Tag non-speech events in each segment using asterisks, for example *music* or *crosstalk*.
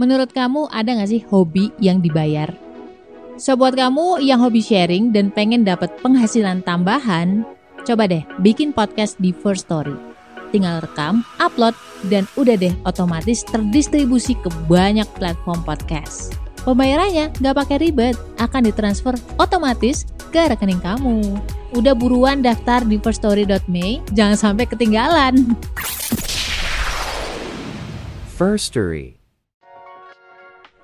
Menurut kamu ada nggak sih hobi yang dibayar? So buat kamu yang hobi sharing dan pengen dapat penghasilan tambahan, coba deh bikin podcast di First Story. Tinggal rekam, upload, dan udah deh otomatis terdistribusi ke banyak platform podcast. Pembayarannya nggak pakai ribet, akan ditransfer otomatis ke rekening kamu. Udah buruan daftar di firststory.me, jangan sampai ketinggalan. First Story.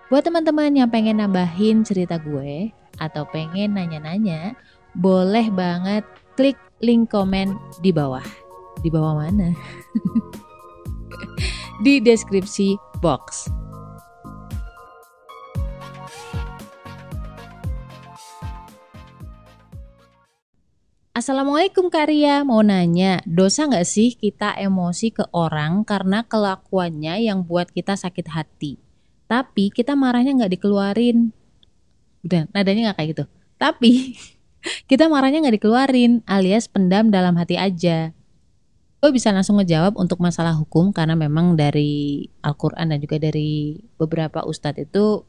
Buat teman-teman yang pengen nambahin cerita gue atau pengen nanya-nanya, boleh banget klik link komen di bawah. Di bawah mana? *laughs* di deskripsi box. Assalamualaikum Karya, mau nanya, dosa nggak sih kita emosi ke orang karena kelakuannya yang buat kita sakit hati? Tapi kita marahnya nggak dikeluarin. Udah, nadanya nggak kayak gitu. Tapi *laughs* kita marahnya nggak dikeluarin, alias pendam dalam hati aja. Gue bisa langsung ngejawab untuk masalah hukum karena memang dari Al-Quran dan juga dari beberapa ustadz itu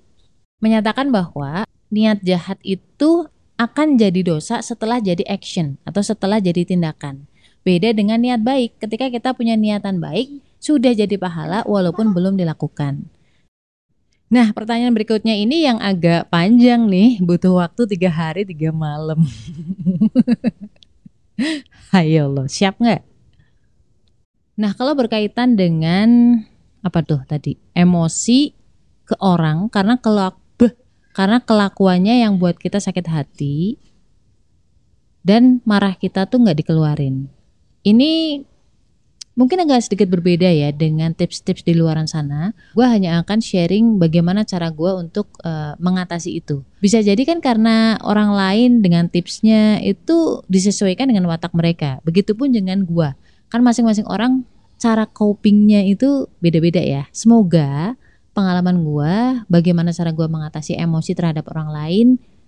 menyatakan bahwa niat jahat itu akan jadi dosa setelah jadi action atau setelah jadi tindakan. Beda dengan niat baik, ketika kita punya niatan baik, sudah jadi pahala walaupun belum dilakukan. Nah, pertanyaan berikutnya ini yang agak panjang nih, butuh waktu tiga hari tiga malam. *laughs* Ayo lo, siap nggak? Nah, kalau berkaitan dengan apa tuh tadi emosi ke orang karena kalau karena kelakuannya yang buat kita sakit hati dan marah kita tuh nggak dikeluarin. Ini mungkin agak sedikit berbeda ya dengan tips-tips di luaran sana. Gue hanya akan sharing bagaimana cara gue untuk uh, mengatasi itu. Bisa jadi kan karena orang lain dengan tipsnya itu disesuaikan dengan watak mereka. Begitupun dengan gue. Kan masing-masing orang cara copingnya itu beda-beda ya. Semoga pengalaman gue, bagaimana cara gue mengatasi emosi terhadap orang lain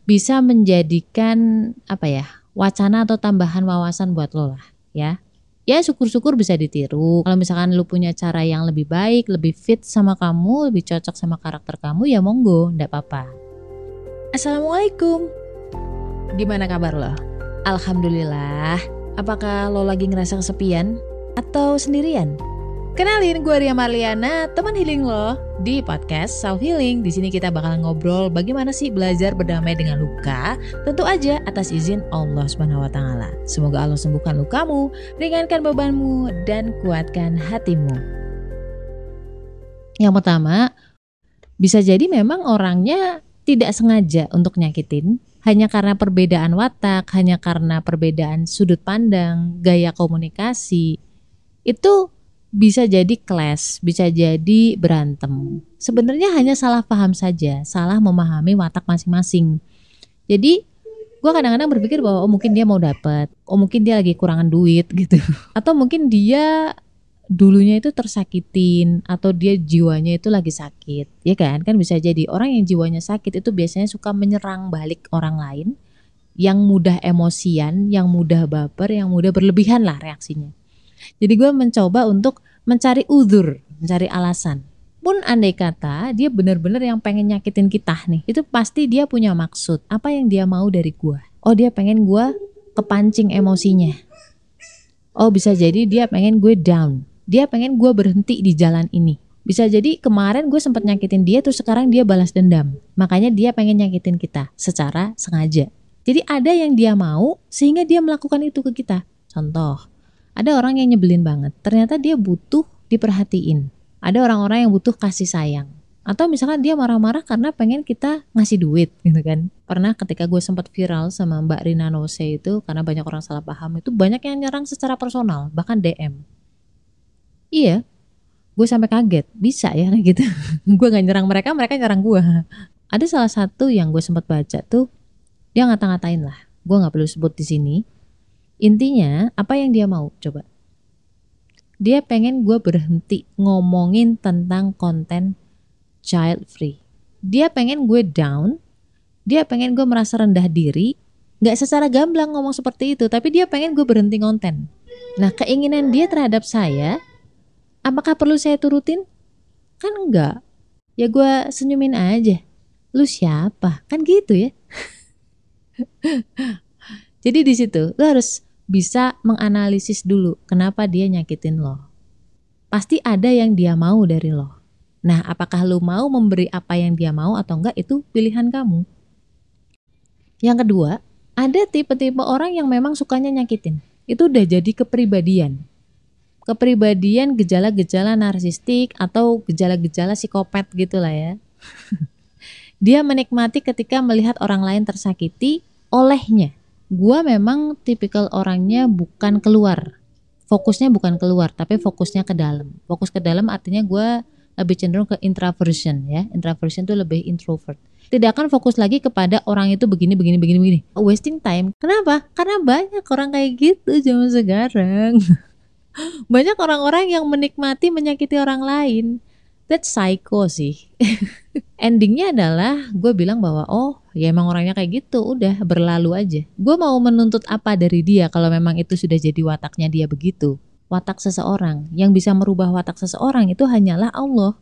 bisa menjadikan apa ya wacana atau tambahan wawasan buat lo lah ya. Ya syukur-syukur bisa ditiru. Kalau misalkan lo punya cara yang lebih baik, lebih fit sama kamu, lebih cocok sama karakter kamu, ya monggo, ndak apa-apa. Assalamualaikum. Gimana kabar lo? Alhamdulillah. Apakah lo lagi ngerasa kesepian atau sendirian? Kenalin gue Ria Marliana, teman healing lo di podcast Self Healing. Di sini kita bakal ngobrol bagaimana sih belajar berdamai dengan luka, tentu aja atas izin Allah Subhanahu wa taala. Semoga Allah sembuhkan lukamu, ringankan bebanmu dan kuatkan hatimu. Yang pertama, bisa jadi memang orangnya tidak sengaja untuk nyakitin, hanya karena perbedaan watak, hanya karena perbedaan sudut pandang, gaya komunikasi. Itu bisa jadi clash, bisa jadi berantem. Sebenarnya hanya salah paham saja, salah memahami watak masing-masing. Jadi gue kadang-kadang berpikir bahwa oh mungkin dia mau dapet, oh mungkin dia lagi kurangan duit *laughs* gitu, atau mungkin dia dulunya itu tersakitin atau dia jiwanya itu lagi sakit, ya kan? Kan bisa jadi orang yang jiwanya sakit itu biasanya suka menyerang balik orang lain, yang mudah emosian, yang mudah baper, yang mudah berlebihan lah reaksinya. Jadi gue mencoba untuk mencari uzur, mencari alasan. Pun andai kata dia benar-benar yang pengen nyakitin kita nih, itu pasti dia punya maksud. Apa yang dia mau dari gue? Oh dia pengen gue kepancing emosinya. Oh bisa jadi dia pengen gue down. Dia pengen gue berhenti di jalan ini. Bisa jadi kemarin gue sempat nyakitin dia terus sekarang dia balas dendam. Makanya dia pengen nyakitin kita secara sengaja. Jadi ada yang dia mau sehingga dia melakukan itu ke kita. Contoh, ada orang yang nyebelin banget. Ternyata dia butuh diperhatiin. Ada orang-orang yang butuh kasih sayang. Atau misalkan dia marah-marah karena pengen kita ngasih duit *laughs* gitu kan. Pernah ketika gue sempat viral sama Mbak Rina Nose itu karena banyak orang salah paham itu banyak yang nyerang secara personal bahkan DM. Iya, gue sampai kaget bisa ya *laughs* gitu. gue gak nyerang mereka, mereka nyerang gue. Ada salah satu yang gue sempat baca tuh dia ngata-ngatain lah. Gue nggak perlu sebut di sini Intinya apa yang dia mau coba? Dia pengen gue berhenti ngomongin tentang konten child free. Dia pengen gue down, dia pengen gue merasa rendah diri, Gak secara gamblang ngomong seperti itu, tapi dia pengen gue berhenti konten. Nah keinginan dia terhadap saya, apakah perlu saya turutin? Kan enggak. ya gue senyumin aja. Lu siapa? Kan gitu ya. *laughs* Jadi di situ lu harus bisa menganalisis dulu kenapa dia nyakitin lo. Pasti ada yang dia mau dari lo. Nah, apakah lu mau memberi apa yang dia mau atau enggak itu pilihan kamu. Yang kedua, ada tipe-tipe orang yang memang sukanya nyakitin. Itu udah jadi kepribadian kepribadian gejala-gejala narsistik atau gejala-gejala psikopat gitu lah ya. *laughs* Dia menikmati ketika melihat orang lain tersakiti olehnya. Gua memang tipikal orangnya bukan keluar. Fokusnya bukan keluar, tapi fokusnya ke dalam. Fokus ke dalam artinya gue lebih cenderung ke introversion ya. Introversion itu lebih introvert. Tidak akan fokus lagi kepada orang itu begini, begini, begini, begini. Wasting time. Kenapa? Karena banyak orang kayak gitu zaman sekarang. *laughs* banyak orang-orang yang menikmati menyakiti orang lain. That's psycho sih. *laughs* Endingnya adalah gue bilang bahwa oh ya emang orangnya kayak gitu, udah berlalu aja. Gue mau menuntut apa dari dia kalau memang itu sudah jadi wataknya dia begitu. Watak seseorang yang bisa merubah watak seseorang itu hanyalah Allah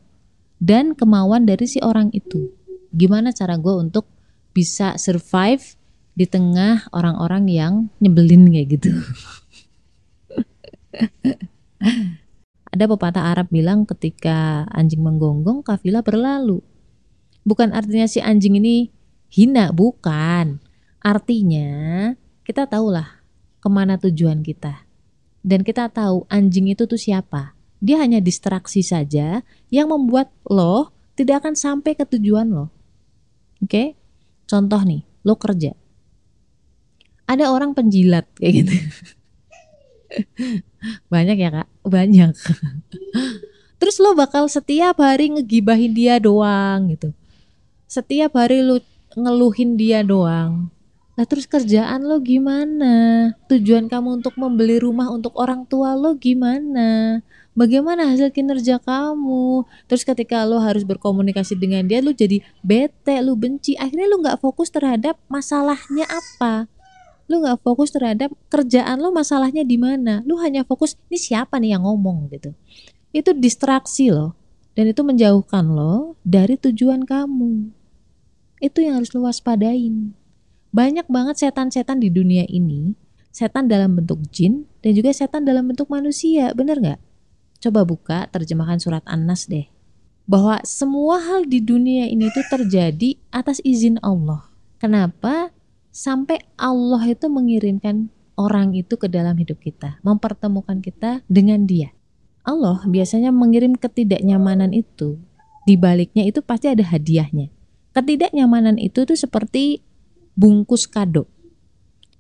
dan kemauan dari si orang itu. Gimana cara gue untuk bisa survive di tengah orang-orang yang nyebelin kayak gitu. *laughs* Ada pepatah Arab bilang ketika anjing menggonggong kafilah berlalu. Bukan artinya si anjing ini hina, bukan. Artinya kita tahulah ke mana tujuan kita. Dan kita tahu anjing itu tuh siapa. Dia hanya distraksi saja yang membuat lo tidak akan sampai ke tujuan lo. Oke? Okay? Contoh nih, lo kerja. Ada orang penjilat kayak gitu. *laughs* Banyak ya kak? Banyak. Terus lo bakal setiap hari ngegibahin dia doang gitu. Setiap hari lo ngeluhin dia doang. Nah terus kerjaan lo gimana? Tujuan kamu untuk membeli rumah untuk orang tua lo gimana? Bagaimana hasil kinerja kamu? Terus ketika lo harus berkomunikasi dengan dia, lo jadi bete, lo benci. Akhirnya lo nggak fokus terhadap masalahnya apa lu nggak fokus terhadap kerjaan lo masalahnya di mana? Lu hanya fokus ini siapa nih yang ngomong? gitu. Itu distraksi loh dan itu menjauhkan lo dari tujuan kamu. Itu yang harus lo waspadain. Banyak banget setan-setan di dunia ini setan dalam bentuk jin dan juga setan dalam bentuk manusia. Bener nggak? Coba buka terjemahan surat An-Nas deh. Bahwa semua hal di dunia ini tuh terjadi atas izin Allah. Kenapa sampai Allah itu mengirimkan orang itu ke dalam hidup kita, mempertemukan kita dengan dia. Allah biasanya mengirim ketidaknyamanan itu. Di baliknya itu pasti ada hadiahnya. Ketidaknyamanan itu tuh seperti bungkus kado.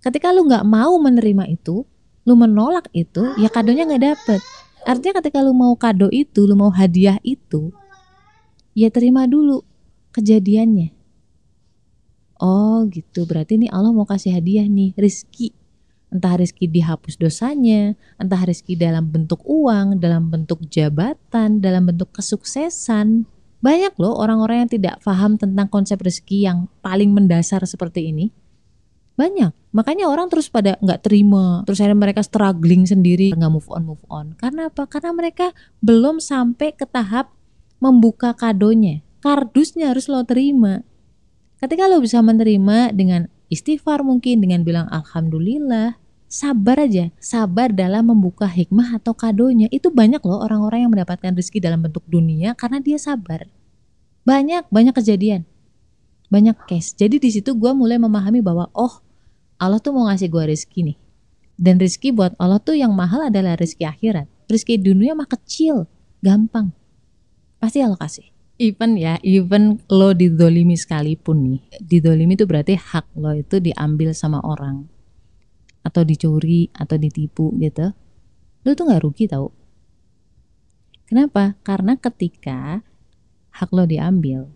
Ketika lu nggak mau menerima itu, lu menolak itu, ya kadonya nggak dapet. Artinya ketika lu mau kado itu, lu mau hadiah itu, ya terima dulu kejadiannya. Oh gitu, berarti nih Allah mau kasih hadiah nih, rizki. Entah rizki dihapus dosanya, entah rizki dalam bentuk uang, dalam bentuk jabatan, dalam bentuk kesuksesan. Banyak loh orang-orang yang tidak paham tentang konsep rezeki yang paling mendasar seperti ini. Banyak, makanya orang terus pada nggak terima, terus akhirnya mereka struggling sendiri, nggak move on move on. Karena apa? Karena mereka belum sampai ke tahap membuka kadonya. Kardusnya harus lo terima Ketika lo bisa menerima dengan istighfar mungkin dengan bilang alhamdulillah, sabar aja, sabar dalam membuka hikmah atau kadonya. Itu banyak loh orang-orang yang mendapatkan rezeki dalam bentuk dunia karena dia sabar. Banyak, banyak kejadian. Banyak case. Jadi di situ gue mulai memahami bahwa oh Allah tuh mau ngasih gue rezeki nih. Dan rezeki buat Allah tuh yang mahal adalah rezeki akhirat. Rezeki dunia mah kecil, gampang. Pasti Allah kasih even ya, even lo didolimi sekalipun nih, didolimi itu berarti hak lo itu diambil sama orang atau dicuri atau ditipu gitu, lo tuh nggak rugi tau. Kenapa? Karena ketika hak lo diambil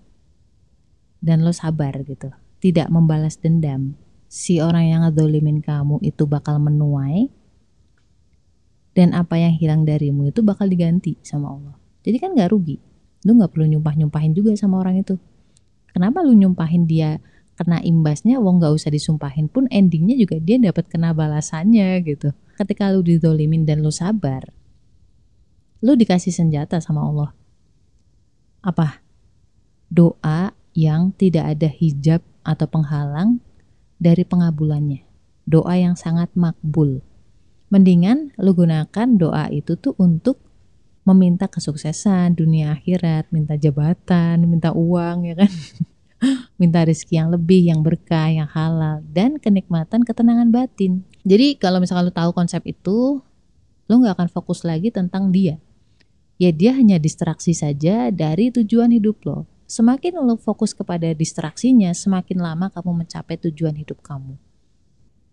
dan lo sabar gitu, tidak membalas dendam, si orang yang ngedolimin kamu itu bakal menuai dan apa yang hilang darimu itu bakal diganti sama Allah. Jadi kan nggak rugi lu nggak perlu nyumpah nyumpahin juga sama orang itu kenapa lu nyumpahin dia kena imbasnya wong nggak usah disumpahin pun endingnya juga dia dapat kena balasannya gitu ketika lu didolimin dan lu sabar lu dikasih senjata sama Allah apa doa yang tidak ada hijab atau penghalang dari pengabulannya. Doa yang sangat makbul. Mendingan lu gunakan doa itu tuh untuk meminta kesuksesan dunia akhirat, minta jabatan, minta uang ya kan. *laughs* minta rezeki yang lebih, yang berkah, yang halal dan kenikmatan ketenangan batin. Jadi kalau misalkan lu tahu konsep itu, lu nggak akan fokus lagi tentang dia. Ya dia hanya distraksi saja dari tujuan hidup lo. Semakin lo fokus kepada distraksinya, semakin lama kamu mencapai tujuan hidup kamu.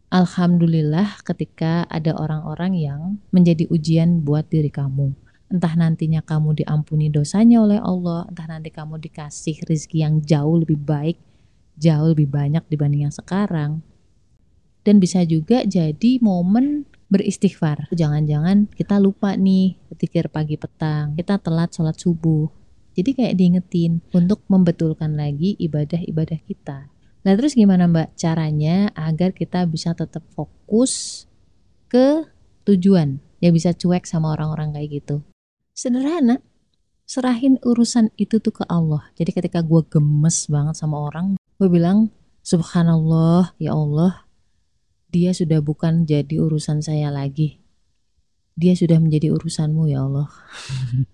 Alhamdulillah ketika ada orang-orang yang menjadi ujian buat diri kamu entah nantinya kamu diampuni dosanya oleh Allah, entah nanti kamu dikasih rezeki yang jauh lebih baik, jauh lebih banyak dibanding yang sekarang. Dan bisa juga jadi momen beristighfar. Jangan-jangan kita lupa nih ketikir pagi petang, kita telat sholat subuh. Jadi kayak diingetin untuk membetulkan lagi ibadah-ibadah kita. Nah terus gimana mbak caranya agar kita bisa tetap fokus ke tujuan ya bisa cuek sama orang-orang kayak gitu sederhana. Serahin urusan itu tuh ke Allah. Jadi ketika gue gemes banget sama orang gue bilang subhanallah ya Allah dia sudah bukan jadi urusan saya lagi. Dia sudah menjadi urusanmu ya Allah.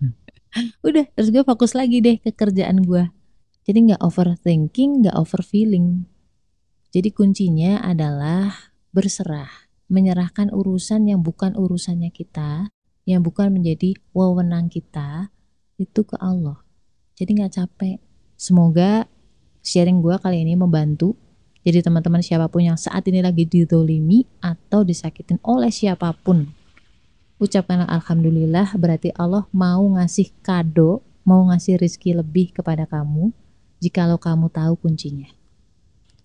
*laughs* Udah terus gue fokus lagi deh ke kerjaan gue jadi nggak overthinking nggak overfeeling. Jadi kuncinya adalah berserah menyerahkan urusan yang bukan urusannya kita yang bukan menjadi wewenang kita itu ke Allah. Jadi nggak capek. Semoga sharing gue kali ini membantu. Jadi teman-teman siapa pun yang saat ini lagi didolimi atau disakitin oleh siapa pun, ucapkanlah Alhamdulillah berarti Allah mau ngasih kado, mau ngasih rizki lebih kepada kamu jikalau kamu tahu kuncinya.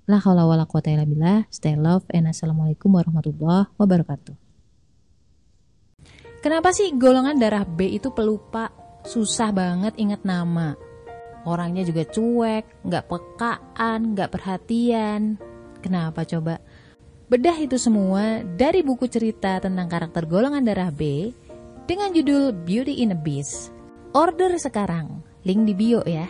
La haula wala quwata illa. Stay love and assalamualaikum warahmatullahi wabarakatuh. Kenapa sih golongan darah B itu pelupa, susah banget ingat nama? Orangnya juga cuek, nggak pekaan, nggak perhatian. Kenapa coba? Bedah itu semua dari buku cerita tentang karakter golongan darah B dengan judul Beauty in a Beast. Order sekarang, link di bio ya.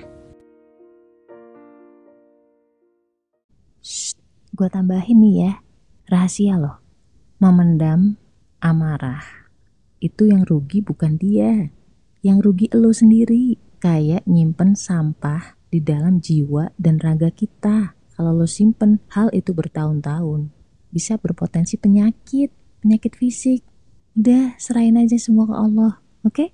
Shh, gue tambahin nih ya, rahasia loh. Memendam amarah itu yang rugi bukan dia. Yang rugi lo sendiri. Kayak nyimpen sampah di dalam jiwa dan raga kita. Kalau lo simpen hal itu bertahun-tahun, bisa berpotensi penyakit, penyakit fisik. Udah, serahin aja semua ke Allah, oke? Okay?